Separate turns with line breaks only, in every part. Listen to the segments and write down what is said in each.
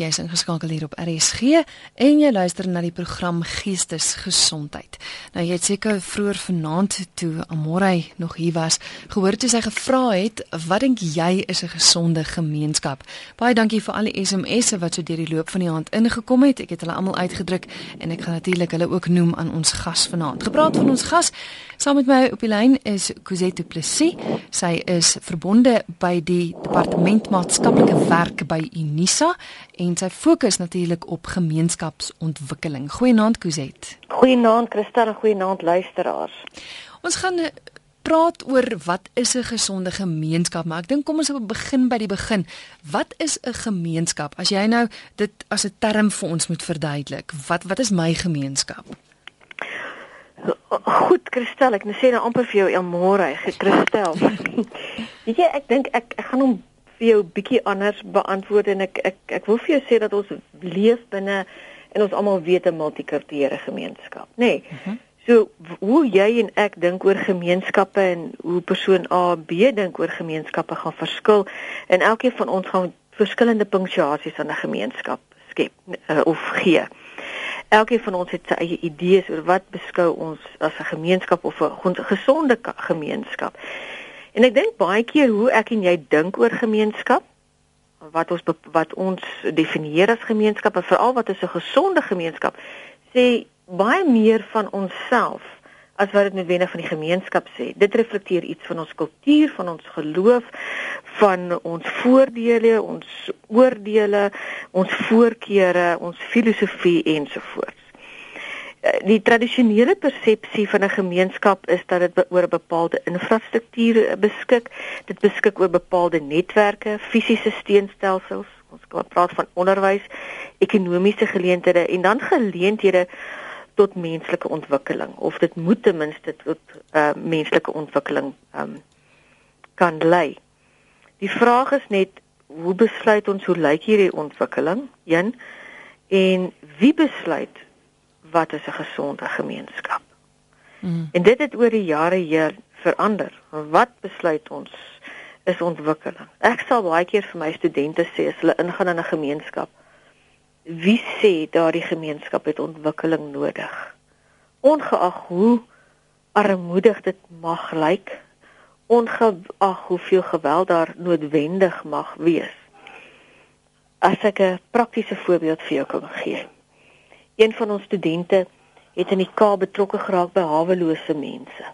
Jy is ingeskakel hier op RSG en jy luister na die program Geestesgesondheid. Nou jy het seker vroeër vanaand toe Amorey nog hier was, gehoor toe sy gevra het, "Wat dink jy is 'n gesonde gemeenskap?" Baie dankie vir al die SMS'e wat so deur die loop van die aand ingekom het. Ek het hulle almal uitgedruk en ek gaan natuurlik hulle ook noem aan ons gas vanaand. Gepraat van ons gas, saam met my op die lyn is Cosette Plessis. Sy is verbonde by die Departement Maatskaplike Werk by Unisa en sy fokus natuurlik op gemeenskapsontwikkeling. Goeienaand Kuzet.
Goeienaand Christel en goeienaand luisteraars.
Ons gaan eh, praat oor wat is 'n gesonde gemeenskap, maar ek dink kom ons begin by die begin. Wat is 'n gemeenskap? As jy nou dit as 'n term vir ons moet verduidelik, wat wat is my gemeenskap?
Goed, Christel, ek sê nou amper vir jou Elmore, Christel. Weet jy, ek dink ek ek gaan hom vir jou bietjie anders beantwoord en ek ek ek wil vir jou sê dat ons leef binne en ons almal weet 'n multikulturele gemeenskap, nê? Nee. Uh -huh. So hoe jy en ek dink oor gemeenskappe en hoe persoon A B dink oor gemeenskappe gaan verskil en elkeen van ons gaan verskillende punktuasies aan 'n gemeenskap skep uh, of gee. Elkeen van ons het sy eie idees oor wat beskou ons as 'n gemeenskap of 'n gesonde gemeenskap. En ek dink baie keer hoe ek en jy dink oor gemeenskap, wat ons wat ons definieer as gemeenskap en veral wat is 'n gesonde gemeenskap, sê baie meer van onsself as wat dit noodwendig van die gemeenskap sê. Dit reflekteer iets van ons kultuur, van ons geloof, van ons voordele, ons oordeele, ons voorkeure, ons filosofie ensovoorts. Die tradisionele persepsie van 'n gemeenskap is dat dit oor 'n bepaalde infrastruktuur eh, beskik. Dit beskik oor bepaalde netwerke, fisiese steunstelsels. Ons kan praat van onderwys, ekonomiese geleenthede en dan geleenthede tot menslike ontwikkeling of dit moet ten minste tot uh, menslike ontwikkeling um, kan lei. Die vraag is net hoe besluit ons hoe lyk hierdie ontwikkeling? Een en wie besluit wat is 'n gesonde gemeenskap. Mm. En dit het oor die jare hier verander. Wat besluit ons is ontwikkeling. Ek sal baie keer vir my studente sê as hulle ingaan in 'n gemeenskap, wie sê daardie gemeenskap het ontwikkeling nodig? Ongeag hoe armoedig dit mag lyk, ongeag hoeveel geweld daar noodwendig mag wees. As ek 'n praktiese voorbeeld vir jou kan gee een van ons studente het in die Kaap betrokke geraak by hawelose mense.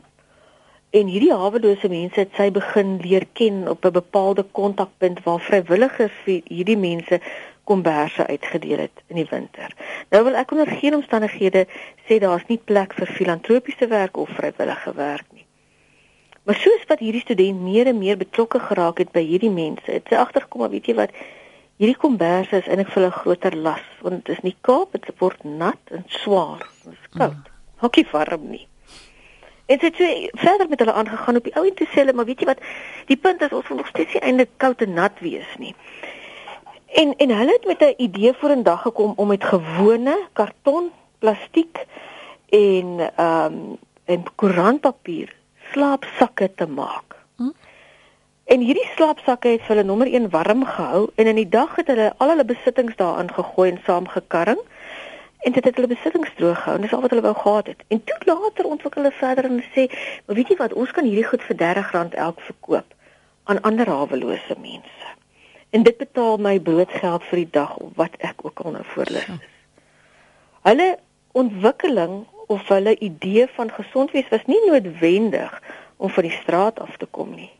En hierdie hawelose mense het sy begin leer ken op 'n bepaalde kontakpunt waar vrywilligers vir hierdie mense komberse uitgedeel het in die winter. Nou wil ek onder geen omstandighede sê daar's nie plek vir filantropiese werk of vrywillige werk nie. Maar soos wat hierdie student meer en meer betrokke geraak het by hierdie mense, het sy agtergekom, weet jy wat, Hierdie kombers is eintlik vir 'n groter las want dit is nie Kaap, dit word nat en swaar. Dit is koud. Mm. Hokkie warm nie. En sy het verder met hulle aangegaan op die ou en toe sê hulle, maar weet jy wat? Die punt is ons moet nog steeds nie eintlik koud en nat wees nie. En en hulle het met 'n idee vorendag gekom om met gewone karton, plastiek en ehm um, en koerantpapier slaapsakke te maak. En hierdie slaapsakke het hulle nommer 1 warm gehou en in die dag het hulle al hulle besittings daarin gegooi en saamgekarring en dit het hulle besittings droog gehou. Dis al wat hulle wou gehad het. En toe later ontwikkel hulle verder en sê, "Maar weet jy wat, ons kan hierdie goed vir R30 elk verkoop aan ander hawelose mense." En dit betaal my broodgeld vir die dag of wat ek ook al nou voorlis is. Hulle ontwikkeling of hulle idee van gesond wees was nie noodwendig om van die straat af te kom nie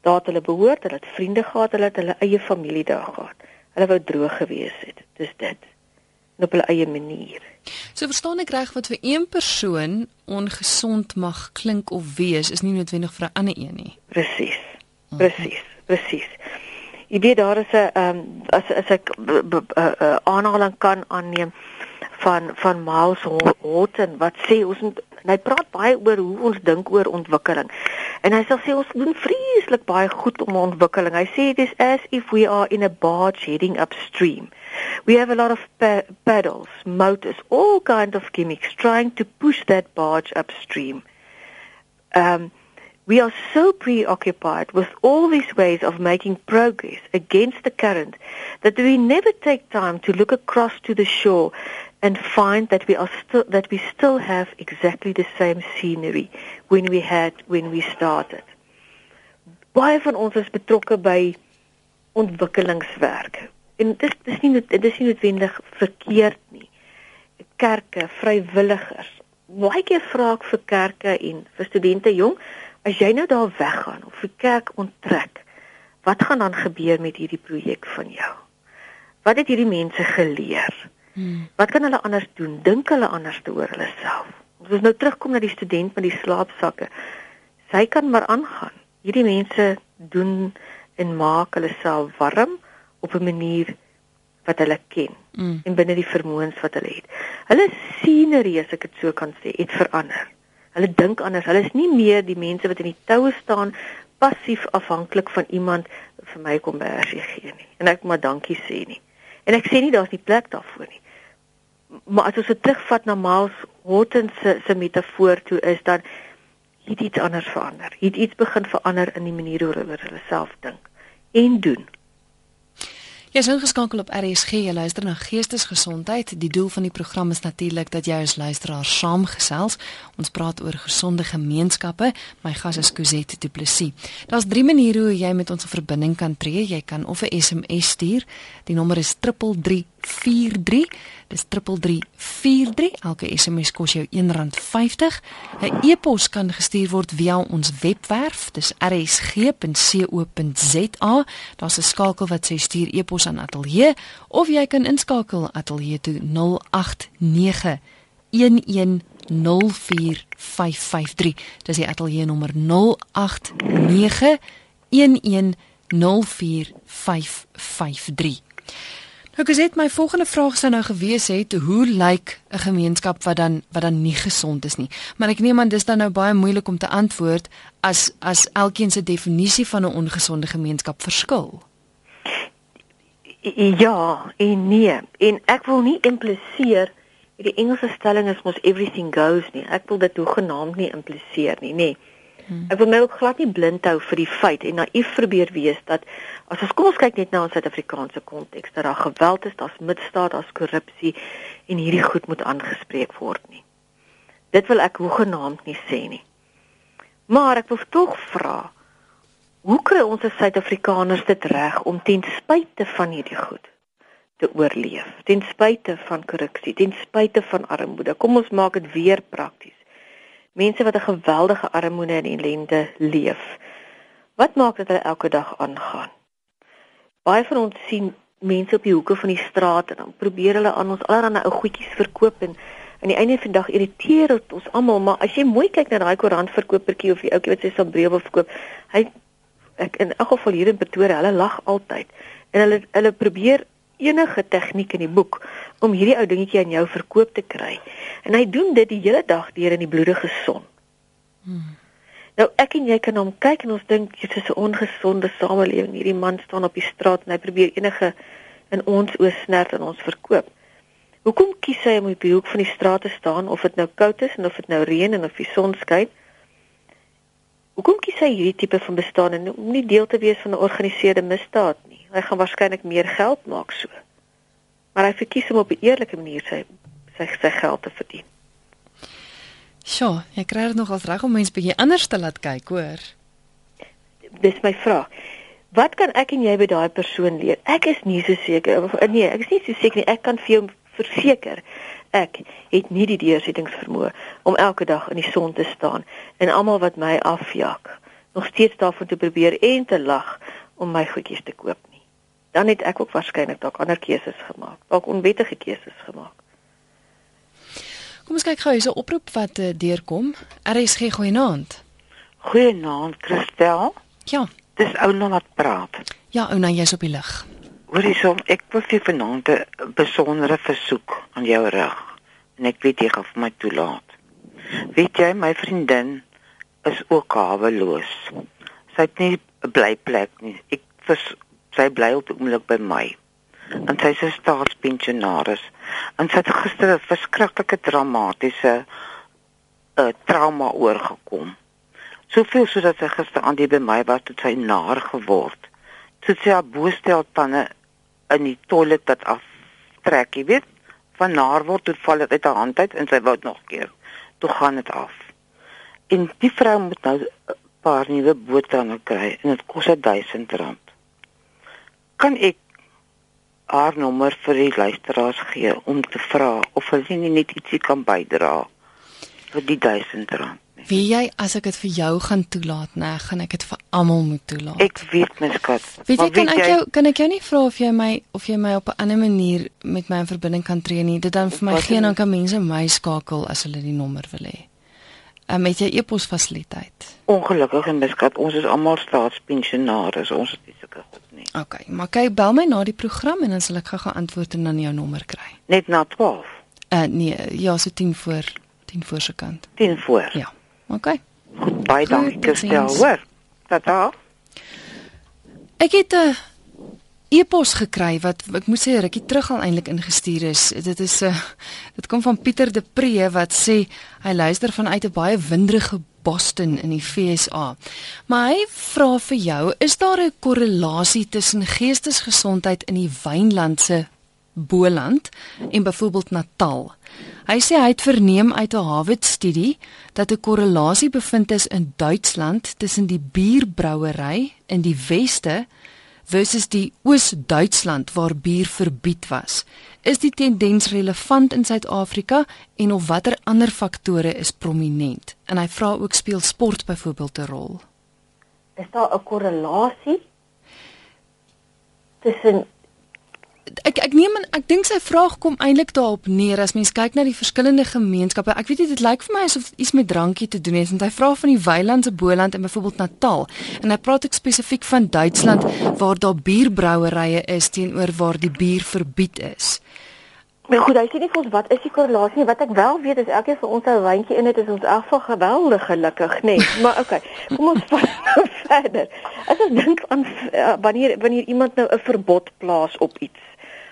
daar het hulle behoort, hulle het vriende gehad, hulle het hulle eie familie daar gehad. Hulle wou droog gewees het. Dis dit. En op hulle eie manier.
So verstaan ek reg wat vir een persoon ongesond mag klink of wees, is nie noodwendig vir 'n ander een nie.
Presies. Presies. Presies. Ek weet daar is 'n ehm um, as as ek 'n aanhaling kan aanneem van van Miles Horton wat sê ons moet hy praat baie oor hoe ons dink oor ontwikkeling. En hy sê ons doen vreeslik baie goed om ontwikkeling. Hy sê it is as if we are in a barge heading upstream. We have a lot of pa paddles, motors, all kind of gimmicks trying to push that barge upstream. Um We are so preoccupied with all these ways of making progress against the current that we never take time to look across to the shore and find that we are still that we still have exactly the same scenery when we had when we started. Baie van ons is betrokke by ontwikkelingswerk. En dit dis nie dit is nie noodwendig verkeerd nie. Kerke, vrywilligers. Baie keer vra ek vir kerke en vir studente jong, As jy nou daar weggaan of die kerk onttrek, wat gaan dan gebeur met hierdie projek van jou? Wat het hierdie mense geleer? Hmm. Wat kan hulle anders doen? Dink hulle anders te oor hulle self? Ons moet nou terugkom na die student met die slaapsakke. Sy kan maar aangaan. Hierdie mense doen en maak hulle self warm op 'n manier wat hulle ken mm. en binne die vermoëns wat hulle het. Hulle sienerie as ek dit so kan sê, het verander. Hulle dink anders. Hulle is nie meer die mense wat in die toue staan passief afhanklik van iemand vir my kom bersie gee nie. En ek maar dankie sê nie. En ek sê nie daar's nie plek daarvoor nie. Maar as ons dit terugvat na Miles Horton se se metafoor toe is dan het iets anders verander. Het iets begin verander in die manier hoe hulle hulle self dink en doen.
Jy is ingeskakel op RSG, jy luister na Geestesgesondheid. Die doel van die program is natuurlik dat jy as luisteraar saamgesels. Ons praat oor gesonde gemeenskappe. My gas is Cosette Du Plessis. Daar's drie maniere hoe jy met ons 'n verbinding kan tree. Jy kan of 'n SMS stuur. Die nommer is 3343. Dis 3343. Elke SMS kos jou R1.50. 'n E-pos kan gestuur word via ons webwerf. Dis rsg.co.za. Daar's 'n skakel wat sê stuur e-pos aan ateljee of jy kan inskakel ateljee toe 089 1104553. Dis die ateljee nommer 089 1104553. Nou gesit my volgende vraag sou nou gewees het hoe lyk 'n gemeenskap wat dan wat dan nie gesond is nie. Maar ek neem aan dis dan nou baie moeilik om te antwoord as as elkeen se definisie van 'n ongesonde gemeenskap verskil.
Ja, en nee, en ek wil nie impliseer die Engelse stelling is mos everything goes nie. Ek wil dit hoegenaamd nie impliseer nie, nê. Nee. Hmm. Ek wil my ook glad nie blind hou vir die feit en naïef probeer wees dat as ons kom ons kyk net na ons Suid-Afrikaanse konteks dat daar geweld is, daar's misdaad, daar's korrupsie en hierdie goed moet aangespreek word nie. Dit wil ek hoegenaamd nie sê nie. Maar ek wil tog vra hoe kry ons as Suid-Afrikaners dit reg om ten spyte van hierdie goed te oorleef, ten spyte van korrupsie, ten spyte van armoede. Kom ons maak dit weer prakties mense wat 'n geweldige armoede en ellende leef. Wat maak dat hulle elke dag aangaan? Baie van ons sien mense op die hoeke van die straat en dan probeer hulle aan ons allerlei ou goedjies verkoop en aan die einde van die dag irriteer dit ons almal, maar as jy mooi kyk na daai koerantverkopertjie of die ouetjie wat sy sambreel wil verkoop, hy ek in elk geval hier in Pretoria, hulle lag altyd en hulle hulle probeer enige tegniek in die boek om hierdie ou dingetjie aan jou verkoop te kry. En hy doen dit die hele dag deur in die bloedige son. Hmm. Nou ek en jy kan hom kyk en ons dink dit is 'n ongesonde samelewing. Hierdie man staan op die straat en hy probeer enige in ons oë snert en ons verkoop. Hoekom kies hy om op die hoek van die straat te staan of dit nou koud is en of dit nou reën en of die son skyn? Hoekom kies hy hierdie tipe van bestaan en om nie deel te wees van 'n georganiseerde misdaad nie? Hy gaan waarskynlik meer geld maak so maar hy verkies om op 'n eerlike manier sy sy sy geld te verdien.
Sjoe, jy kry dit nog as reg om mense bietjie anders te laat kyk, hoor.
Dis my vraag. Wat kan ek en jy by daai persoon leer? Ek is nie so seker of nee, ek is nie so seker nie. Ek kan vir jou verseker ek het nie die deursettingsvermoë om elke dag in die son te staan en almal wat my afjak nog steeds daarvan te probeer en te lag om my goedjies te koop dan het ek ook waarskynlik dalk ander keuses gemaak, dalk onwettige keuses gemaak.
Kom ons kyk gou hierse oproep wat uh, deurkom. RSG goeienaand.
Goeienaand, Christel.
Ja.
Dis Ouna wat praat.
Ja, Ouna, jy's op die lig.
Hoorie so, ek wil vir vanaand 'n besondere versoek aan jou rig. En ek weet jy gaan vir my toelaat. Weet jy, my vriendin is ook haweloos. Sy het nie 'n blyplek nie. Ek vers sy bly op die oomblik by my. En sy is 'n staatspensionaris. En sy het gister 'n verskriklike dramatiese 'n uh, trauma oorgekom. Soveel sodat sy gister aan die by my was toe sy naar geword. Sy haar boestel tande in die toilet dat aftrek, jy weet, van naar word toe val dit uit haar hand uit en sy wou nog keer. Toe gaan dit af. En die vrou moet nou 'n paar nuwe bottande kry en dit kos 1000 rand. Kan ek haar nommer vir die luisteraars gee om te vra of hulle nie net ietsie kan bydra vir die 1000 rand?
Wie jy as ek dit vir jou gaan toelaat, nee, gaan ek dit vir almal moet toelaat.
Ek weet my skat.
Weet jy kan ek jou kan ek jou nie vra of jy my of jy my op 'n ander manier met my in verbinding kan tree nie. Dit dan vir my
Wat
gee en
is
dan kan mense my skakel as hulle die nommer wil hê. Um, met jy e-pos fasiliteit.
Ongelukkig en my skat, ons is almal staatspensionaars. Ons het nie sulke goed nie.
OK, maar kyk bel my na die program en dan sal ek gou-gou antwoord en dan jou nommer kry.
Net na 12.
Uh nee, ja, so 10 voor 10 voor se kant.
10 voor.
Ja. OK.
Goed, baie dankie Christel,
totsiens.
hoor. Tata.
Ek het 'n e-pos gekry wat ek moet sê rukkie terug al eintlik ingestuur is. Dit is 'n uh, dit kom van Pieter de Pre wat sê hy luister vanuit 'n baie winderige Boston in die FSA. Maar hy vra vir jou, is daar 'n korrelasie tussen geestesgesondheid in die wynlandse Boland en byvoorbeeld Natal? Hy sê hy het verneem uit 'n Harvard-studie dat 'n korrelasie bevind is in Duitsland tussen die bierbrouery in die weste versus die Oos-Duitsland waar bier verbied was. Is die tendens relevant in Suid-Afrika en of watter ander faktore is prominent? En hy vra ook speel sport byvoorbeeld 'n rol.
Is daar 'n korrelasie tussen
Ek ek neem aan ek dink sy vraag kom eintlik daarop neer as mens kyk na die verskillende gemeenskappe. Ek weet nie dit lyk vir my asof iets met drankie te doen het want hy vra van die Weilandse Boland en byvoorbeeld Natal en hy praat ook spesifiek van Duitsland waar daar bierbrouwerye is teenoor waar die bier verbied is.
Maar goed, hy sê nie vir ons wat is die korrelasie nie. Wat ek wel weet is elkeen van ons 'n wyntjie in het is ons geval geweldig gelukkig, nê. Nee. Maar okay, kom ons vat nou verder. As ons dink aan uh, wanneer wanneer iemand nou 'n verbod plaas op iets.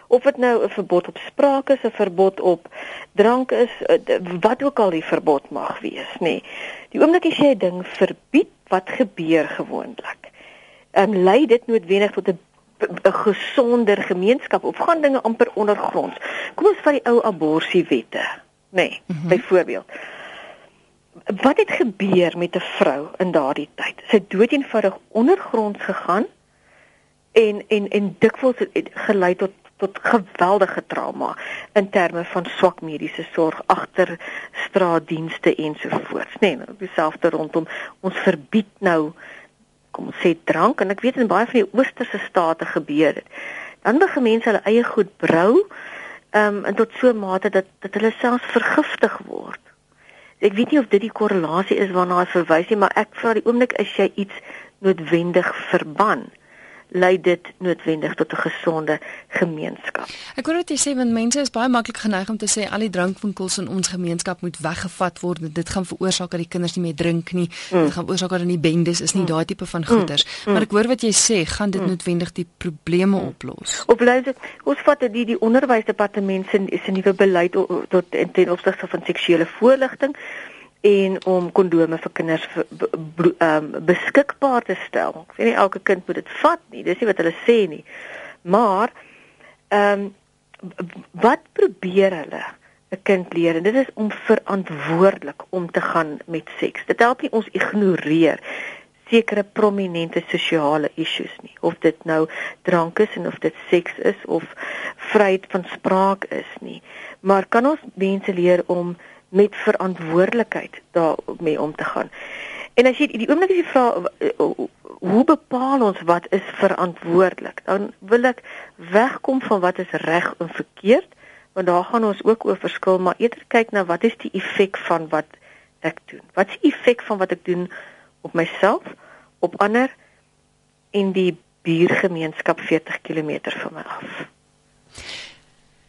Of dit nou 'n verbod op spraak is, 'n verbod op drank is, uh, wat ook al die verbod mag wees, nê. Nee. Die oomblik as jy 'n ding verbied, wat gebeur gewoonlik? Ehm um, lei dit noodwendig tot 'n 'n gesonder gemeenskap of gaan dinge amper ondergronds. Kom ons vat die ou aborsiewette, nê, nee, mm -hmm. byvoorbeeld. Wat het gebeur met 'n vrou in daardie tyd? Sy het doeteenvoudig ondergronds gegaan en en en dikwels gelei tot tot geweldige trauma in terme van swak mediese sorg agter straatdienste ensovoorts, nê. Nee, dieselfde rondom ons verbied nou kom ons sê drank en ek weet in baie van die oosterse state gebeur dit. Dan begin mense hulle eie goed brou ehm um, tot so 'n mate dat dat hulle selfs vergiftig word. Ek weet nie of dit die korrelasie is waarna hy verwys nie, maar ek vra die oomblik as jy iets noodwendig verban lei dit noodwendig tot 'n gesonde gemeenskap.
Ek hoor wat jy sê want mense is baie maklik geneig om te sê al die drankwinkels in ons gemeenskap moet weggevat word. Dit gaan veroorsaak dat die kinders nie meer drink nie. Mm. Dit gaan veroorsaak dat nie bendes is nie, mm. daai tipe van goeders. Mm. Maar ek hoor wat jy sê, gaan dit mm. noodwendig die probleme mm. oplos.
Bly dit ons vat die die onderwysdepartement se se nuwe beleid tot ten opsigte van seksuele voorligting en om kondome vir kinders um, beskikbaar te stel. Ek sê nie elke kind moet dit vat nie, dis nie wat hulle sê nie. Maar ehm um, wat probeer hulle 'n kind leer en dit is om verantwoordelik om te gaan met seks. Dit help nie ons ignoreer sekere prominente sosiale issues nie of dit nou drank is en of dit seks is of vryheid van spraak is nie maar kan ons mense leer om met verantwoordelikheid daarmee om te gaan. En as jy die oomblik as jy vra hoe bepaal ons wat is verantwoordelik? Dan wil ek wegkom van wat is reg en verkeerd, want daar gaan ons ook oor verskil, maar eerder kyk na wat is die effek van wat ek doen? Wat is die effek van wat ek doen op myself, op ander en die buurgemeenskap 40 km van my af?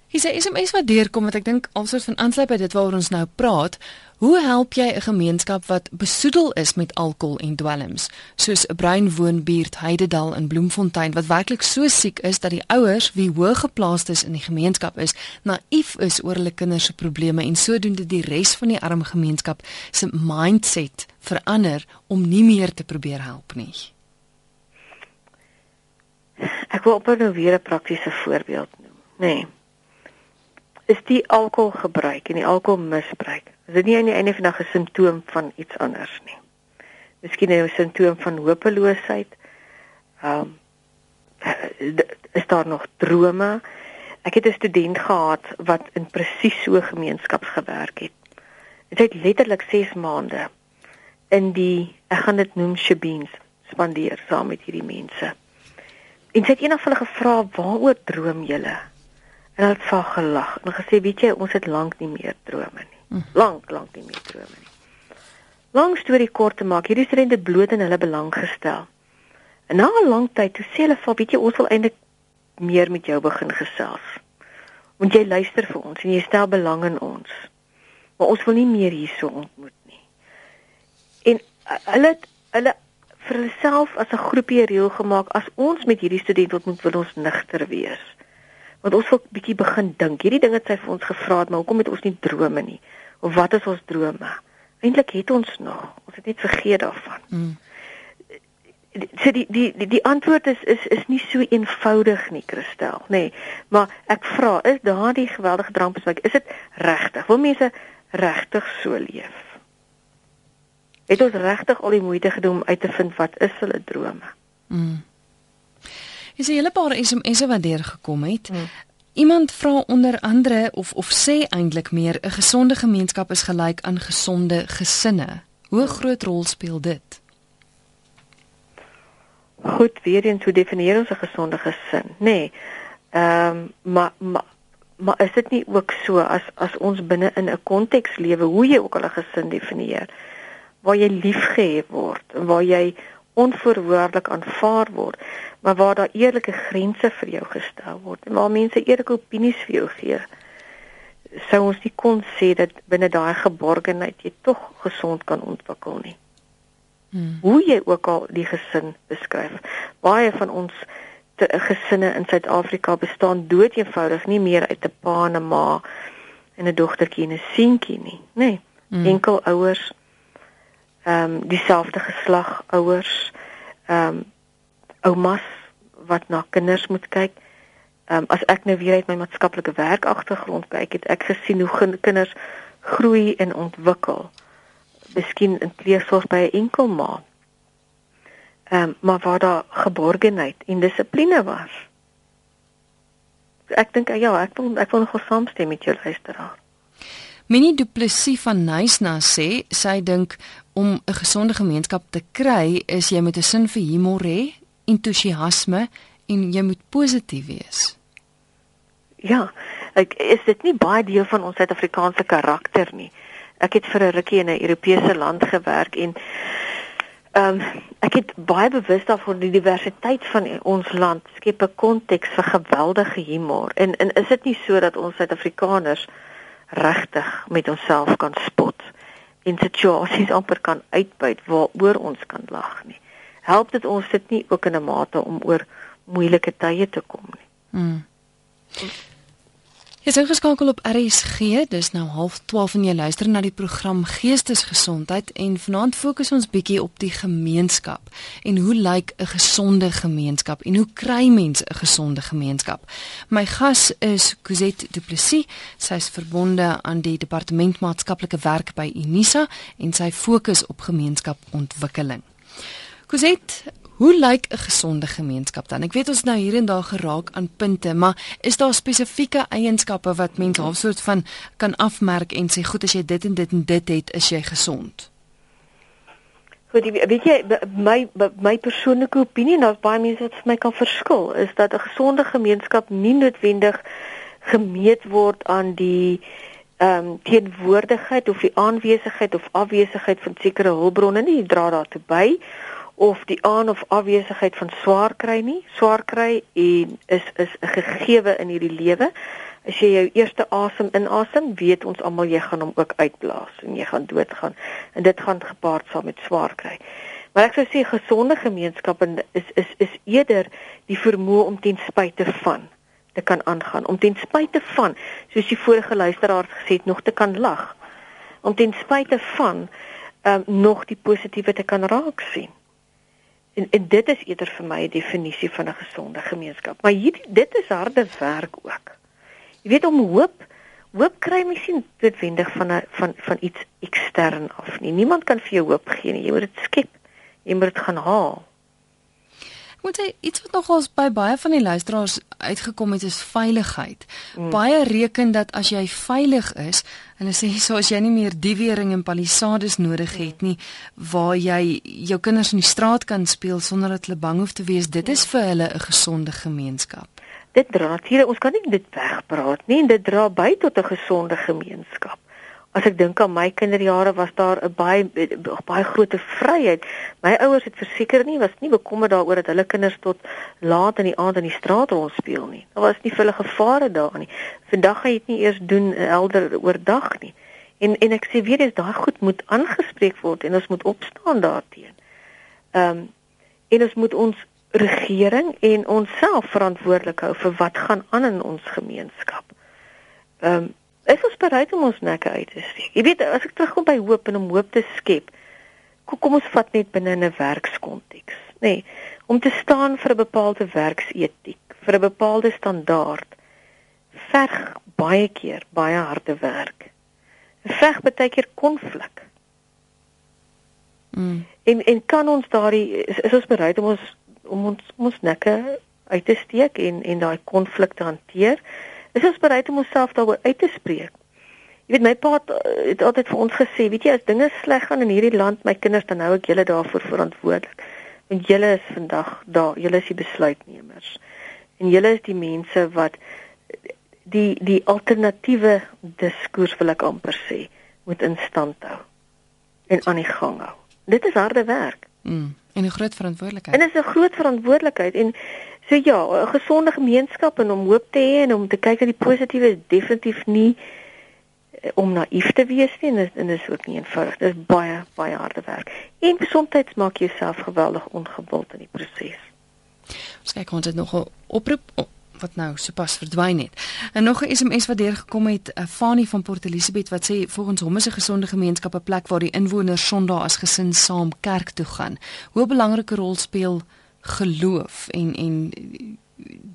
Hier sê SMS wat deurkom wat ek dink alsoos van aansluit by dit waaroor ons nou praat. Hoe help jy 'n gemeenskap wat besoedel is met alkohol en dwelms, soos 'n bruin woonbuurt Heidedal in Bloemfontein wat werklik so siek is dat die ouers wie hoog geplaasd is in die gemeenskap is, naïef is oor hulle kinders se probleme en sodoende die res van die arm gemeenskap se mindset verander om nie meer te probeer help nie.
Ek wil op nou weer 'n praktiese voorbeeld noem, nê. Nee is die alkoholgebruik en die alkoholmisbruik. Is dit nie aan die einde van 'n simptoom van iets anders nie? Miskien 'n simptoom van hopeloosheid. Ehm um, is daar nog drome? Ek het 'n student gehad wat in presies so gemeenskaps gewerk het. Dit het letterlik 6 maande in die ek gaan dit noem shebeens spandeer saam met hierdie mense. En sy het eendag hulle gevra, "Waaroor droom julle?" En hulle het vaag gelag en gesê, "Weet jy, ons het lank nie meer drome nie. Hm. Lank, lank nie meer drome nie." Lang storie kort te maak, hierdie studente bloot in hulle belang gestel. En na 'n lang tyd toe sê hulle, "Weet jy, ons wil eintlik meer met jou begin gesels. Want jy luister vir ons en jy stel belang in ons. Maar ons wil nie meer hierso ontmoet nie." En uh, hulle hulle vir hulle self as 'n groepie reël gemaak, as ons met hierdie student ontmoet, wil ons nigter wees want ons wil bietjie begin dink. Hierdie ding het sy vir ons gevra, maar hoekom het ons nie drome nie? Of wat is ons drome? Eintlik het ons nog. Ons het net vergeet daarvan. Mm. So die die die die antwoord is is is nie so eenvoudig nie, Christel, nê. Nee, maar ek vra, is daardie geweldige drankbesluit, is dit regtig? Wil mense regtig so leef? Het ons regtig al die moeite gedoen om uit te vind wat is hulle drome? Mm.
Is 'n hele paar SMS'e wat deurgekom het. Hmm. Iemand vra onder andere of of sê eintlik meer 'n gesonde gemeenskap is gelyk aan gesonde gesinne. Hoe groot rol speel dit?
Goed, weer eens hoe definieer ons 'n gesonde gesin? Nee. Ehm um, maar maar maar is dit nie ook so as as ons binne in 'n konteks lewe hoe jy ook al 'n gesin definieer waar jy liefgehê word, waar jy onvoorwaardelik aanvaar word, maar waar daar eerlike grense vir jou gestel word en waar mense eerlike opinies vir jou gee. Sou ons nie kon sê dat binne daai geborgenheid jy tog gesond kan ontwikkel nie. Hmm. Hoe jy ook al die gesin beskryf. Baie van ons te, gesinne in Suid-Afrika bestaan dood eenvoudig nie meer uit 'n pa en 'n ma en 'n dogtertjie en 'n seentjie nie, nê. Nee, hmm. Enkel ouers ehm um, dieselfde geslag ouers ehm um, oumas wat na kinders moet kyk. Ehm um, as ek nou weer uit my maatskaplike werk agtergrond kyk, het ek gesien hoe kinders groei en ontwikkel. Miskien in pleegsorg by 'n enkel ma. Ehm um, maar waar daar geborgenheid en dissipline was. Ek dink ja, ek wil ek wil nog saamstem met jou luisteraar.
Minnie Du Plessis van Nysna sê sy dink om 'n gesonde gemeenskap te kry is jy met 'n sin vir humor hê, entoesiasme en jy moet positief wees.
Ja, ek is dit nie baie deel van ons Suid-Afrikaanse karakter nie. Ek het vir 'n rukkie in 'n Europese land gewerk en ehm um, ek het baie bewus daarvan die diversiteit van ons land skep 'n konteks vir geweldige humor. En en is dit nie so dat ons Suid-Afrikaners regtig met onsself kan spot en situasies amper kan uitbuit waaroor ons kan lag nie? help dit ons dit nie ook in 'n mate om oor moeilike tye te kom nie. Mm.
Jy is geskakel op RSG, dis nou 12:30 en jy luister na die program Geestesgesondheid en vanaand fokus ons bietjie op die gemeenskap en hoe lyk 'n gesonde gemeenskap en hoe kry mense 'n gesonde gemeenskap? My gas is Cosette Du Plessis, sy is verbonde aan die Departement Maatskaplike Werk by Unisa en sy fokus op gemeenskapontwikkeling. Kuset, hoe lyk 'n gesonde gemeenskap dan? Ek weet ons nou hier en daar geraak aan punte, maar is daar spesifieke eienskappe wat mense half soort van kan afmerk en sê goed as jy dit en dit en dit het, is jy gesond?
Goed, weet jy my my persoonlike opinie en daar's baie mense wat vir my kan verskil, is dat 'n gesonde gemeenskap nie noodwendig gemeet word aan die ehm um, teenwoordigheid of die aanwesigheid of afwesigheid van sekere hulpbronne nie, dra daartoe by of die aan of afwesigheid van swaar kry nie. Swaar kry en is is 'n gegewe in hierdie lewe. As jy jou eerste asem inasem, weet ons almal jy gaan hom ook uitblaas en jy gaan doodgaan. En dit gaan gepaard saam met swaar kry. Maar ek sou sê gesonde gemeenskappe is is is eerder die vermoë om ten spyte van te kan aangaan, om ten spyte van, soos die vorige luisteraars gesê het, nog te kan lag. Om ten spyte van um, nog die positiewe te kan raak sien. En, en dit is eerder vir my 'n definisie van 'n gesonde gemeenskap. Maar hier dit is harde werk ook. Jy weet om hoop hoop kry mens nie noodwendig van 'n van van iets ekstern af nie. Niemand kan vir jou hoop gee nie. Jy moet dit skep. Jy moet dit gaan haal.
Ek moet sê iets wat nogals by baie van die luisteraars uitgekom het is veiligheid. Mm. Baie reken dat as jy veilig is, hulle sê so as jy nie meer diewering en palisades nodig het nie waar jy jou kinders in die straat kan speel sonder dat hulle bang hoef te wees, dit is vir hulle 'n gesonde gemeenskap.
Dit dra natuurlik ons kan nie dit wegpraat nie, dit dra by tot 'n gesonde gemeenskap as ek dink aan my kinderjare was daar 'n baie baie groot vryheid. My ouers het verseker nie was nie bekommerd daaroor dat hulle kinders tot laat in die aand in die straat rond speel nie. Daar was nie hulle gevare daar nie. Vandag gaan jy dit nie eers doen helder oordag nie. En en ek sê weer eens daai goed moet aangespreek word en ons moet opstaan daarteenoor. Ehm um, en ons moet ons regering en onsself verantwoordelik hou vir wat gaan aan in ons gemeenskap. Ehm um, is ons bereid om ons nekke uit te steek. Jy weet, as ek terugkom by hoop en om hoop te skep, kom, ons vat net binne 'n werkskonteks, nê, nee, om te staan vir 'n bepaalde werksetiek, vir 'n bepaalde standaard, verg baie keer baie harde werk. Veg baie keer konflik. Mm. En en kan ons daardie is, is ons bereid om ons om ons om ons nekke uit te steek en en daai konflik te hanteer? Is ons bereid om onsself daaroor uit te spreek. Jy weet my pa het altyd vir ons gesê, weet jy as dinge sleg gaan in hierdie land, my kinders dan hou ek julle daarvoor verantwoordelik. Want julle is vandag daar, julle is die besluitnemers. En julle is die mense wat die die alternatiewe diskurs wil ek amper sê, moet in stand hou en aan die gang hou. Dit is harde werk.
Mm, en 'n groot verantwoordelikheid.
En dit is 'n groot verantwoordelikheid en So ja, 'n gesonde gemeenskap en om hoop te hê en om te kyk na die positiewe is definitief nie eh, om naïef te wees nie en dit en is ook nie eenvoudig. Dit is baie baie harde werk. En soms maak jy jouself geweldig ongewild in die proses.
Ons kyk ons het nog 'n oproep wat nou sopas verdwyn het. En nog 'n SMS wat deurgekom het, uh, Fanie van Port Elizabeth wat sê volgens hom is 'n gesonde gemeenskap 'n plek waar die inwoners Sondag as gesin saam kerk toe gaan. Hoe 'n belangrike rol speel geloof en en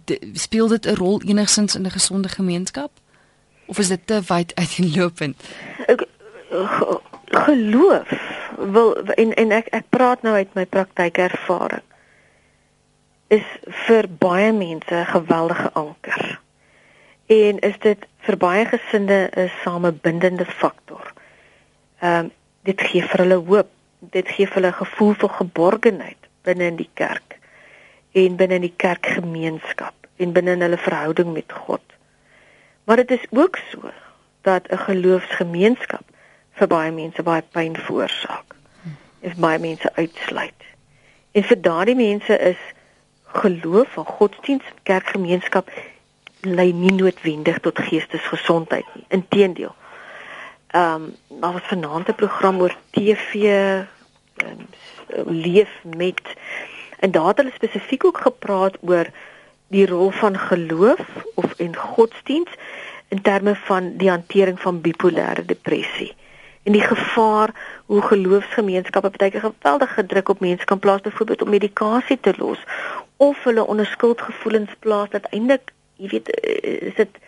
de, speel dit 'n rol enigsins in 'n gesonde gemeenskap of is dit te wyd uiteenlopend?
Geloof wil en en ek ek praat nou uit my praktykervaring is vir baie mense 'n geweldige anker. En is dit vir baie gesinne 'n samebindende faktor. Ehm um, dit gee vir hulle hoop, dit gee vir hulle gevoel van geborgenheid binne in die kerk en binne in die kerkgemeenskap en binne in hulle verhouding met God. Maar dit is ook so dat 'n geloofsgemeenskap vir baie mense baie pyn veroorsaak. Is baie mense uitsluit. En vir daardie mense is geloof en godsdienst kerkgemeenskap lei nie noodwendig tot geestesgesondheid nie. Inteendeel. Ehm um, daar was vanaand 'n program oor TV um, leef met. En daar het hulle spesifiek ook gepraat oor die rol van geloof of en godsdiens in terme van die hantering van bipolêre depressie. En die gevaar hoe geloofsgemeenskappe baie keer geweldige druk op mense kan plaas byvoorbeeld om medikasie te los of hulle onder skuldgevoelens plaas dat eintlik jy weet is dit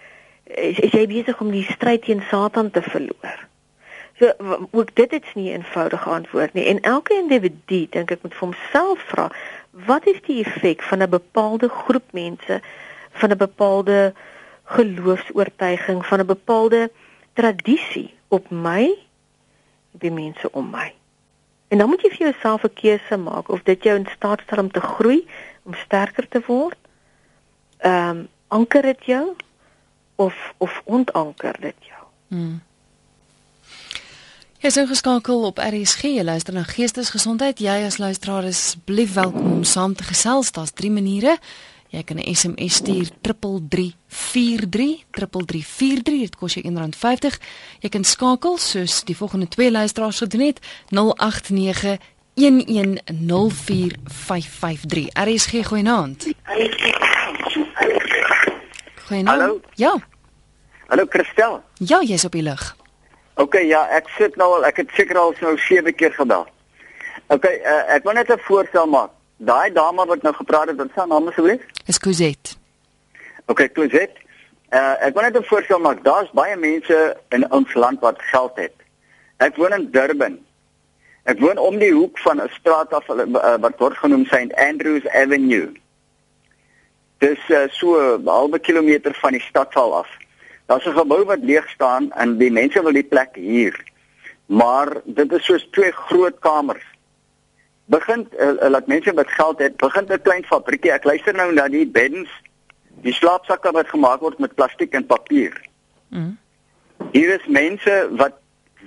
is, is jy besig om die stryd teen Satan te verloor So ook dit is nie 'n eenvoudige antwoord nie. En elke individu dink ek moet vir homself vra wat is die effek van 'n bepaalde groep mense van 'n bepaalde geloofs-oortuiging van 'n bepaalde tradisie op my op die mense om my? En dan moet jy vir jouself 'n keuse maak of dit jou in staat stel om te groei om sterker te word. Ehm um, anker dit jou of of ontanker dit jou?
Hmm. Is ingeskakel op RSG. Jy luister na Geestesgesondheid. Jy as luisteraar is asseblief welkom om saam te gesels. Daar's drie maniere. Jy kan 'n SMS stuur 3343 3343. Dit kos jou R1.50. Jy kan skakel soos die volgende twee luisteraars gedoen het 089 1104553. RSG goeienaand. Goeienaand.
Hallo?
Ja.
Hallo Christel.
Ja, jy's op die lug.
OK, ja, ek sit nou al, ek het seker al so 7 keer gebel. OK, uh, ek wil net 'n voorstel maak. Daai dame wat nou gepraat het, wat se naam asseblief?
Is Cosette.
OK, Cosette. Uh, ek wil net 'n voorstel maak. Daar's baie mense in ons land wat geld het. Ek woon in Durban. Ek woon om die hoek van 'n straat af uh, wat word genoem St Andrews Avenue. Dis uh, so 'n halwe kilometer van die stadsaal af. Daar's 'n gebou wat leeg staan en die mense wil die plek huur. Maar dit is soos twee groot kamers. Begin uh, uh, laat mense met geld het, begin 'n klein fabriekie. Ek luister nou na die beddens, die slaapsakke wat gemaak word met plastiek en papier.
Mm.
Hier is mense wat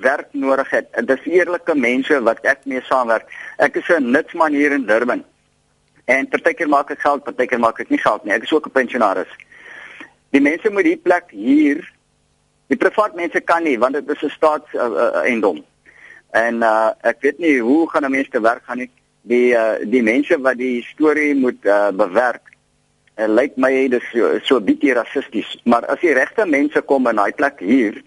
werk nodig het. Dit is eerlike mense wat ek mee saamwerk. Ek is 'n nutsman hier in Durban. En partykeer maak ek geld, partykeer maak ek nie geld nie. Ek is ook 'n pensionaris. Die mense moet die plek hier. Die privaat mense kan nie want dit is 'n staatseiendom. Uh, uh, en uh, ek weet nie hoe gaan 'n mens te werk gaan nie. Die uh, die mense wat die storie moet uh, bewerk en lyk my dis so, so bietjie rassisties, maar as die regte mense kom in daai plek hier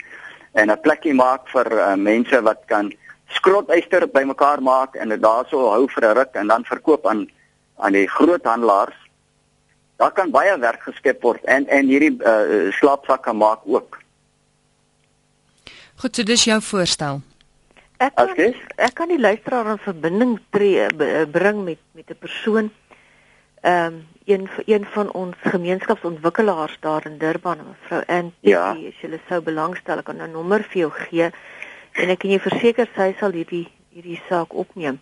en 'n plekkie maak vir uh, mense wat kan skrotyster bymekaar maak en dit daarso hou vir 'n ruk en dan verkoop aan aan die groothandelaars daar kan baie werk geskep word en en hierdie uh, slaapsakke maak ook.
Goed, so dis jou voorstel.
Ek kan,
Askie?
ek kan die luisteraar in verbinding tree b- bring met met 'n persoon ehm um, een een van ons gemeenskapsontwikkelaars daar in Durban, mevrou Ann.
Ja.
As jy sou belangstel, ek kan 'n nommer vir jou gee en ek kan jou verseker sy sal hierdie hierdie saak opneem.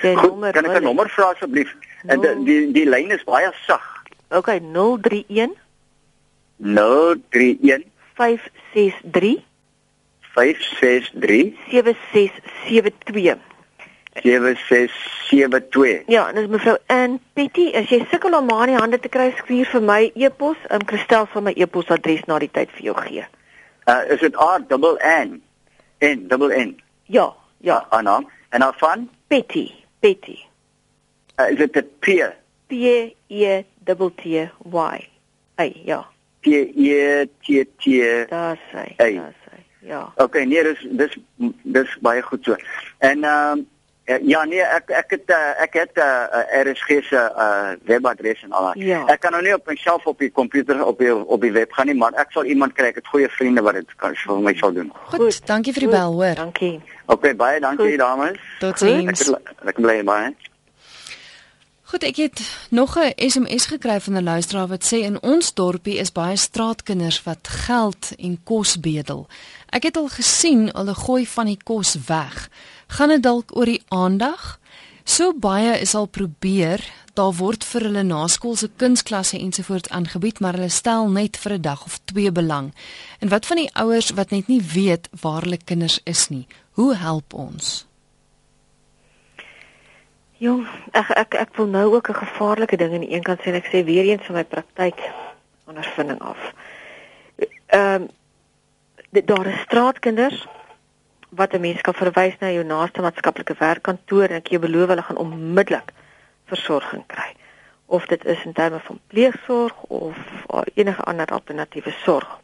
Sy
Goed,
nommer
kan ek 'n nommer vra asseblief? En die, die die lyn is baie sag.
Okay, 031
031
563
563
7672.
7672.
Ja, en dis mevrou Ann Petty. As jy sukkel om haar in die hande te kry, skuur vir my e-pos. Um, Christel sal my e-posadres na die tyd vir jou gee.
Uh is dit R double N N double N?
Ja, ja,
Anna. En dan van
Petty, Petty.
uh, is dit 'n P
P E T T Y. Ai, ja,
P E T T.
daar sy.
Hey.
Daar sy. Ja.
Okay, nee, dis dis dis baie goed so. En ehm uh, ja nee, ek ek het uh, ek het 'n uh, RSG se uh, webadres en al daai.
Ja.
Ek kan nou nie op myself op die komputer op die op die web gaan nie, maar ek sal iemand kry. Ek het goeie vriende wat dit kan vir my sal doen.
Goed,
Goed,
dankie vir die
Goed,
bel, hoor.
Dankie.
Okay, baie dankie
Goed.
dames.
Tot
Goed.
Ek ek bly baie.
Goed, ek het nog 'n SMS gekry van 'n luisteraar wat sê in ons dorpie is baie straatkinders wat geld en kos bedel. Ek het al gesien hulle gooi van die kos weg. Gaan dit dalk oor die aandag? So baie is al probeer, daar word vir hulle naskoolse kunsklasse ensovoorts aangebied, maar hulle stel net vir 'n dag of twee belang. En wat van die ouers wat net nie weet waar hulle kinders is nie? Hoe help ons?
Jong, ek ek ek wil nou ook 'n gevaarlike ding aan die een kant sê en ek sê weer eens van my praktyk ondervinding af. Ehm um, daar is straatkinders wat 'n mens kan verwys na jou naaste maatskaplike werkkantoor en ek jou beloof hulle gaan onmiddellik versorging kry. Of dit is in terme van pleegsorg of enige ander alternatiewe sorg.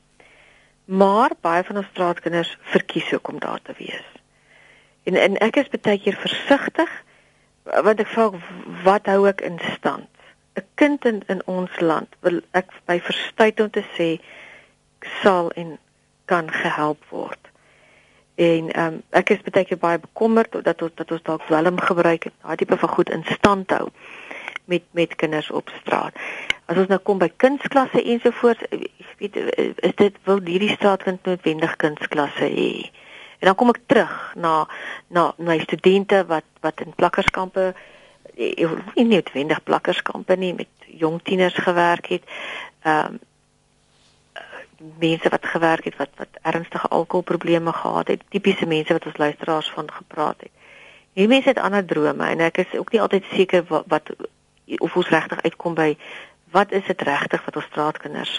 Maar baie van ons straatkinders verkies ook om daar te wees. En en ek is baie keer versigtig want ek vra wat hou ek in stand? 'n Kind in in ons land wil ek by verstuit om te sê sal en kan gehelp word. En ehm um, ek is baie keer baie bekommerd dat ons dat ons dalk dwelm gebruik het, daai tipe van goed in stand hou met met kinders op straat. As ons nou kom by kunsklasse ensovoorts, ek weet is dit wil hierdie straatkind noodwendig kunsklasse hê? En dan kom ek terug na na my studente wat wat in plakkerskampe eh, nie noodwendig plakkerskampe nie met jong tieners gewerk het. Ehm um, mense wat gewerk het wat wat ernstige alkoholprobleme gehad het, tipiese mense wat ons luisteraars van gepraat het. Hierdie mense het ander drome en ek is ook nie altyd seker wat, wat of ons regtig uitkom by wat is dit regtig wat ons straatkinders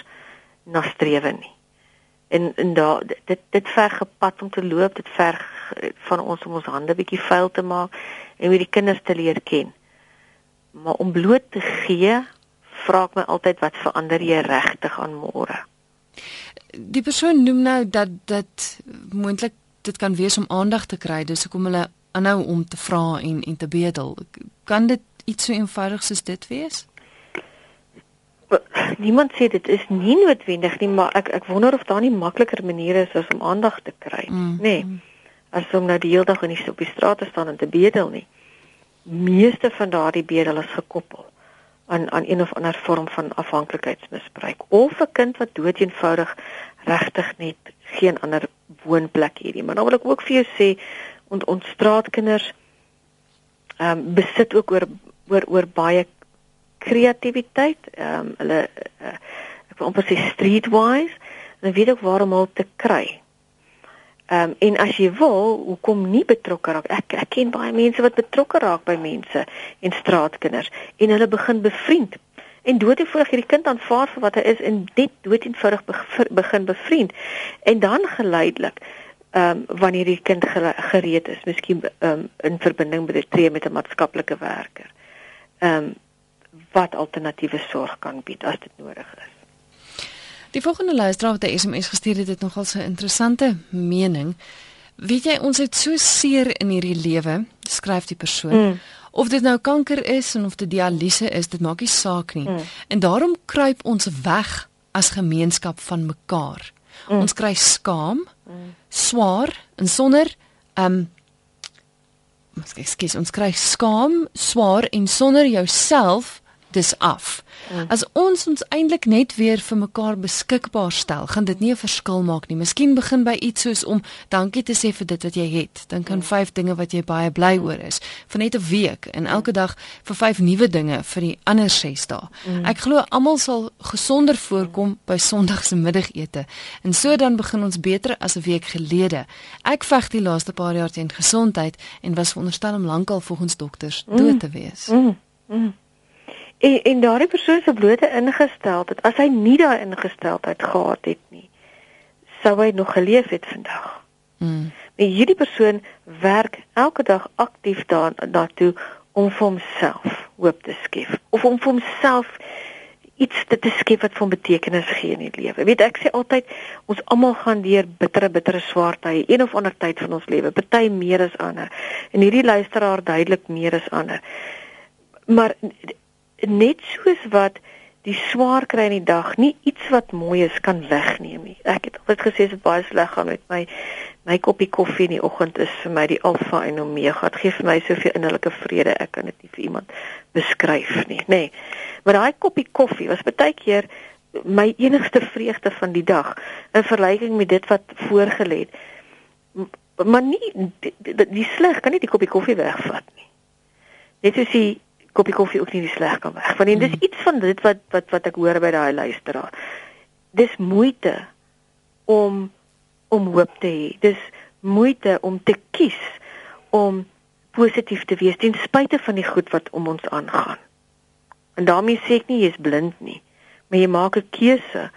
na strewe nie. En en daar dit dit verg gepad om te loop, dit verg van ons om ons hande bietjie vuil te maak en hoe die kinders te leer ken. Maar om bloot te gee, vra ek my altyd wat verander jy regtig aan môre?
Die persoon noem nou dat dat moontlik dit kan wees om aandag te kry, dis hoekom hulle aanhou om te vra en en te bedel. Kan dit iets so eenvoudig soos dit wees?
Niemand sê dit is nie noodwendig nie, maar ek ek wonder of daar nie makliker maniere is as om aandag te kry, mm. nê? Nee, as om nou die hele dag in die op die straat te staan en te bedel nie. Meeste van daardie bedel is gekoppel aan aan een of ander vorm van afhanklikheidsmisbruik of 'n kind wat dood eenvoudig regtig net geen ander woonplek het nie. Maar dan wil ek ook vir jou sê ons ons straatkinders ehm um, besit ook oor oor oor baie kreatiwiteit. Ehm um, hulle uh, ek wil amper sê streetwise en weet ook waar om hulp te kry. Ehm um, en as jy wil, hoekom nie betrokke raak? Ek ek ken baie mense wat betrokke raak by mense en straatkinders en hulle begin bevriend. En dood eenvoudig hierdie kind aanvaar vir wat hy is en net dood eenvoudig begin bevriend. En dan geleidelik ehm um, wanneer die kind gereed is, miskien ehm um, in verbinding met 'n tree met 'n maatskaplike werker. Ehm um, wat alternatiewe sorg kan bied as dit nodig is.
Die volgende luisteraar wat 'n SMS gestuur het, het nogal 'n interessante mening. Weet jy, ons het so seer in hierdie lewe, skryf die persoon. Mm. Of dit nou kanker is en of dit dialyse is, dit maak nie saak nie. Mm. En daarom kruip ons weg as gemeenskap van mekaar. Mm. Ons kry skaam, mm. swaar en sonder ehm um, Ekskuus, ons kry skaam, swaar en sonder jouself dis af. Mm. As ons ons eintlik net weer vir mekaar beskikbaar stel, gaan dit nie 'n verskil maak nie. Miskien begin by iets soos om dankie te sê vir dit wat jy het. Dink aan mm. vyf dinge wat jy baie bly oor is. Vir net 'n week en elke dag vir vyf nuwe dinge vir die ander 6 dae. Mm. Ek glo almal sal gesonder voorkom by Sondag se middagete. En so dan begin ons beter as 'n week gelede. Ek veg die laaste paar jaar teen gesondheid en was veronderstel om lankal volgens dokters dood te wees. Mm. Mm.
En en daardie persoon se blote ingesteldheid, as hy nie daai ingesteldheid gehad het nie, sou hy nog geleef het vandag. Mm. Maar hierdie persoon werk elke dag aktief daar daartoe om vir homself hoop te skep of om vir homself iets te, te skep wat van betekenis gee in die lewe. Weet ek sê altyd ons almal gaan deur bittere bittere swaar tye, een of ander tyd van ons lewe, party meer as ander. En hierdie luisteraar duidelik meer as ander. Maar net soos wat die swaar kry in die dag nie iets wat mooi is kan wegneem nie. Ek het altyd gesê dit baie sleg gaan met my my koppie koffie in die oggend is vir my die alfa en omega. Dit gee vir my soveel innerlike vrede. Ek kan dit nie vir iemand beskryf nie, nê. Nee. Maar daai koppie koffie was baie keer my enigste vreugde van die dag in vergelyking met dit wat voorgelê het. Maar nie die, die, die sleg kan nie die koppie koffie wegvat nie. Net soos die koppie koffie ook nie die sleg kan weg. Want dis hmm. iets van dit wat wat wat ek hoor by daai luisteraar. Dis moeite om om hoop te hê. Dis moeite om te kies om positief te wees ten spyte van die goed wat om ons aangaan. En daarmee sê ek nie jy's blind nie, maar jy maak 'n keuse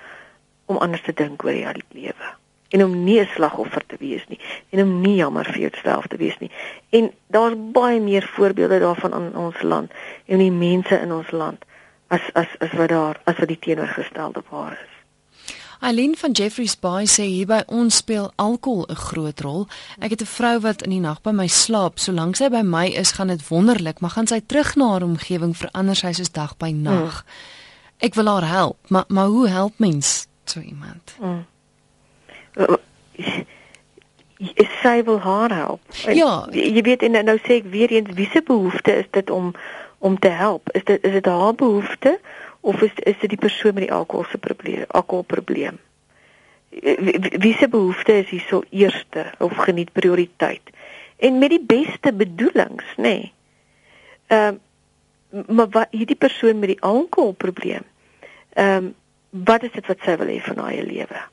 om anders te dink oor jou lewe en om nie 'n slagoffer te wees nie en om nie jammer vir jouself te wees nie. En daar's baie meer voorbeelde daarvan in ons land en die mense in ons land as as as wat daar as wat die teenoorgestelde waar is.
Eileen van Jeffreys Bay sê hier by ons speel alkohol 'n groot rol. Ek het 'n vrou wat in die nag by my slaap. Solank sy by my is, gaan dit wonderlik, maar gaan sy terug na haar omgewing verander sy soos dag by nag. Mm. Ek wil haar help, maar maar hoe help mens so iemand? Mm
sy wil haar help.
Ja,
jy weet en nou sê ek weer eens wie se behoefte is dit om om te help? Is dit is dit haar behoefte of is is dit die persoon met die alkohol se probleem, alkoholprobleem? Wie se behoefte is hierso eerste of geniet prioriteit? En met die beste bedoelings, nê. Nee. Ehm um, maar wat hierdie persoon met die alkoholprobleem? Ehm um, wat is dit wat sy wil hê van haar lewe?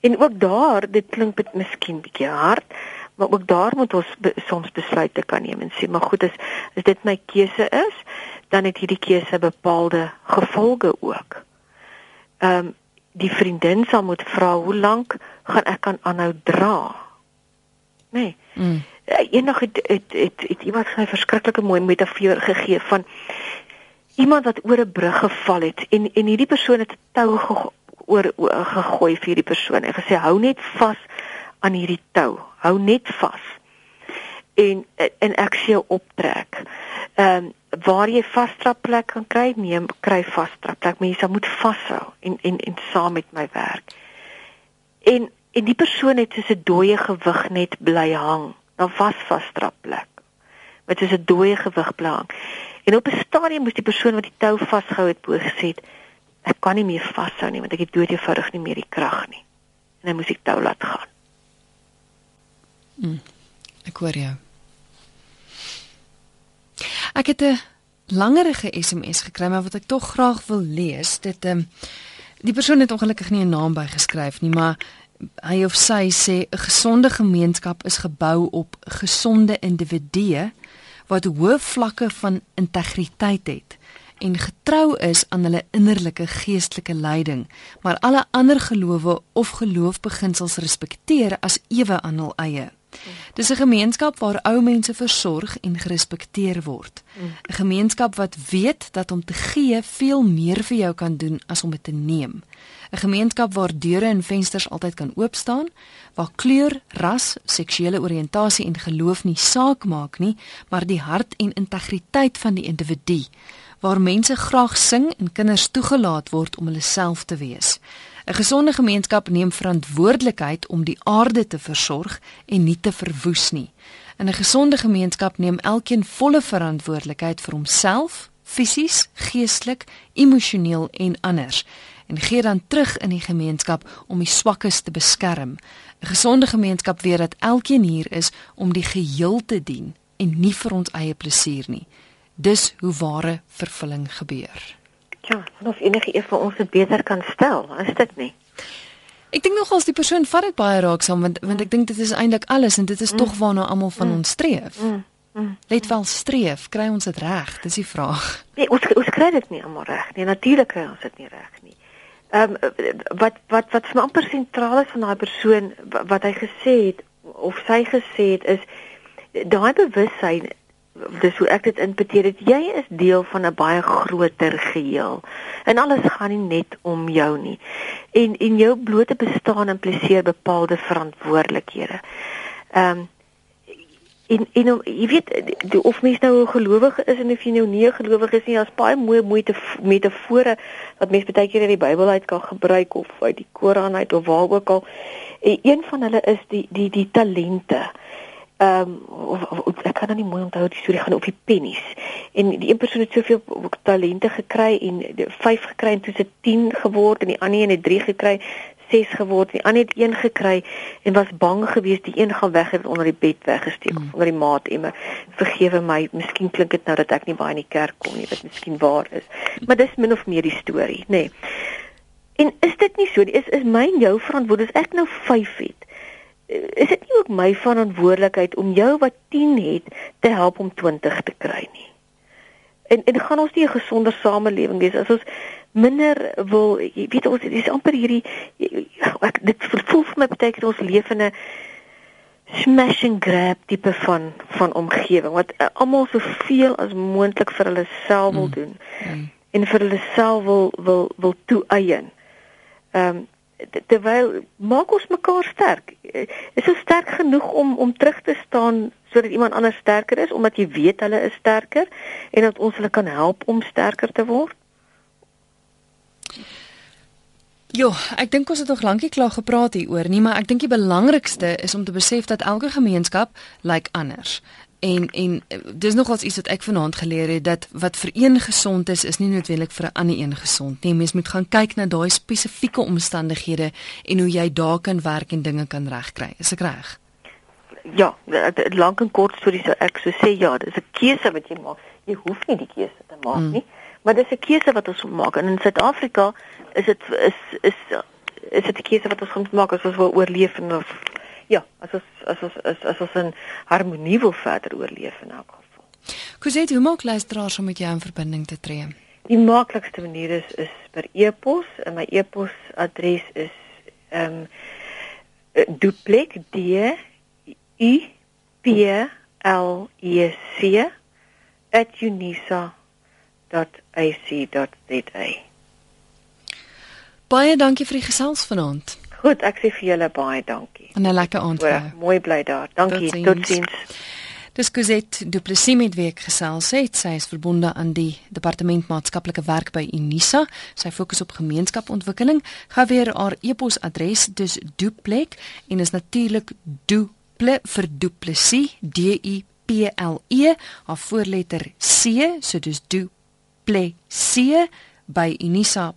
En ook daar, dit klink dit miskien bietjie hard, maar ook daar moet ons be, soms besluite kan neem en sê, maar goed, as as dit my keuse is, dan het hierdie keuse bepaalde gevolge ook. Ehm um, die vriendin sal moet vra hoe lank gaan ek kan aanhou dra? Nee. Mm. Eendag het het het, het iemand 'n verskriklike mooi metafoor gegee van iemand wat oor 'n brug geval het en en hierdie persoon het 'n tou oor, oor gegooi vir hierdie persoon en gesê hou net vas aan hierdie tou. Hou net vas. En en ek sê optrek. Ehm um, waar jy vasstrap plek kan kry, neem kry vasstrap plek, maar jy sal moet vashou en en en saam met my werk. En en die persoon het soos 'n dooie gewig net bly hang. Dan vas vasstrap plek. Met soos 'n dooie gewig bly hang. En op 'n stadium moes die persoon wat die tou vasgehou het bo gesê ek kan nie meer vashou nie want ek het dood eenvoudig nie meer die krag nie. En hy moes die tou laat gaan.
Mm, ek hoor jou. Ek het 'n langerige SMS gekry maar wat ek tog graag wil lees. Dit ehm um, die persoon het ongelukkig nie 'n naam bygeskryf nie, maar hy of sy sê 'n gesonde gemeenskap is gebou op gesonde individue wat hoë vlakke van integriteit het en getrou is aan hulle innerlike geestelike leiding, maar alle ander gelowe of geloofbeginsels respekteer as ewe aan hul eie. Dis 'n gemeenskap waar ou mense versorg en gerespekteer word. 'n Gemeenskap wat weet dat om te gee veel meer vir jou kan doen as om dit te neem. 'n Gemeenskap waar deure en vensters altyd kan oop staan, waar kleur, ras, seksuele oriëntasie en geloof nie saak maak nie, maar die hart en integriteit van die individu, waar mense graag sing en kinders toegelaat word om hulle self te wees. 'n Gesonde gemeenskap neem verantwoordelikheid om die aarde te versorg en nie te verwoes nie. In 'n gesonde gemeenskap neem elkeen volle verantwoordelikheid vir homself, fisies, geestelik, emosioneel en anders en gee dan terug in die gemeenskap om die swakkes te beskerm. 'n Gesonde gemeenskap weet dat elkeen hier is om die geheel te dien en nie vir ons eie plesier nie. Dis hoe ware vervulling gebeur.
Ja, of enige een van ons dit beter kan stel, is dit nie?
Ek dink nogals die persoon vat dit baie raaksaam want want ek dink dit is eintlik alles en dit is mm. tog waarna almal van mm. ons streef. Mm. Mm. Let wel streef, kry ons dit reg? Dis die vraag.
Nee, ons ons kry dit nie almal reg nie. Natuurlik kry ons dit nie reg nie. Ehm um, wat wat wat vir my amper sentraal is van daai persoon wat hy gesê het of sy gesê het is daai bewussyn dis hoe ek dit interpreteer het jy is deel van 'n baie groter geheel. En alles gaan nie net om jou nie. En en jou blote bestaan impliseer bepaalde verantwoordelikhede. Ehm um, en en jy weet of mens nou 'n gelowige is en of jy nou nie 'n gelowige is nie daar's baie mooi moeite metafore wat mense baie keer uit die Bybel uit kan gebruik of uit die Koran uit of waar ook al. En een van hulle is die die die talente. ehm um, ek kan nou nie mooi onthou die storie gaan op die pennies. En die een persoon het soveel talente gekry en 5 gekry en toe se 10 geword en die ander een het 3 gekry, 6 geword. Die ander het 1 gekry en was bang geweest die een gaan weg het onder die bed weggesteek mm. onder die maat emmer. Vergewe my, miskien klink dit nou dat ek nie baie in die kerk kom nie, wat miskien waar is. Maar dis min of meer die storie, nê. Nee. En is dit nie so? Is is my en jou verantwoordelik as ek nou 5 het? Is dit nie ook my verantwoordelikheid om jou wat 10 het te help om 20 te kry nie. En en gaan ons nie 'n gesonder samelewing wees as ons minder wil jy weet ons dis amper hierdie ek dit voel vir my beteken ons leef in 'n smash and grab tipe van van omgewing wat uh, almal soveel as moontlik vir hulle self wil mm. doen mm. en vir hulle self wil wil wil toeëien. Ehm um, terwyl maak ons mekaar sterk. Is ons sterk genoeg om om terug te staan sodat iemand anders sterker is omdat jy weet hulle is sterker en dat ons hulle kan help om sterker te word?
Jo, ek dink ons het nog lankie klaar gepraat hieroor nie, maar ek dink die belangrikste is om te besef dat elke gemeenskap lyk like anders. En en dis nogals iets wat ek vanaand geleer het dat wat vir een gesond is, is nie noodwendig vir 'n ander een gesond nie. Mens moet gaan kyk na daai spesifieke omstandighede en hoe jy daar kan werk en dinge kan regkry. Is ek reg?
Ja, lank en kort storie sou ek so sê ja, dis 'n keuse wat jy maak. Jy hoef nie die keuse te maak mm. nie, maar dis 'n keuse wat ons moet maak. En in Suid-Afrika is dit is is is dit 'n keuse wat ons moet maak as ons wil oorleef en of ja, as ons as ons as, as ons in harmonie wil verder oorleef in elk geval.
Kusê hoe maak luisteraars om met jou in verbinding te tree?
Die maklikste manier is is per e-pos en my e-posadres is ehm um, duplek d u p l e c @unisa.ac.za.
Baie dankie vir die gesels vanaand.
Goed, ek sê vir julle baie dankie.
En 'n lekker aand vir jou.
Mooi bly daar. Dankie.
Totsiens.
Totsiens.
Dis Cosette Du Plessis met wie ek gesels het. Sy is verbonde aan die Departement Maatskaplike Werk by Unisa. Sy fokus op gemeenskapontwikkeling. Gou weer haar e-posadres, dis duplek en is natuurlik duple vir Du Plessis, D U P L E, haar voorletter C, so dis duplessis by unisa.ac.za.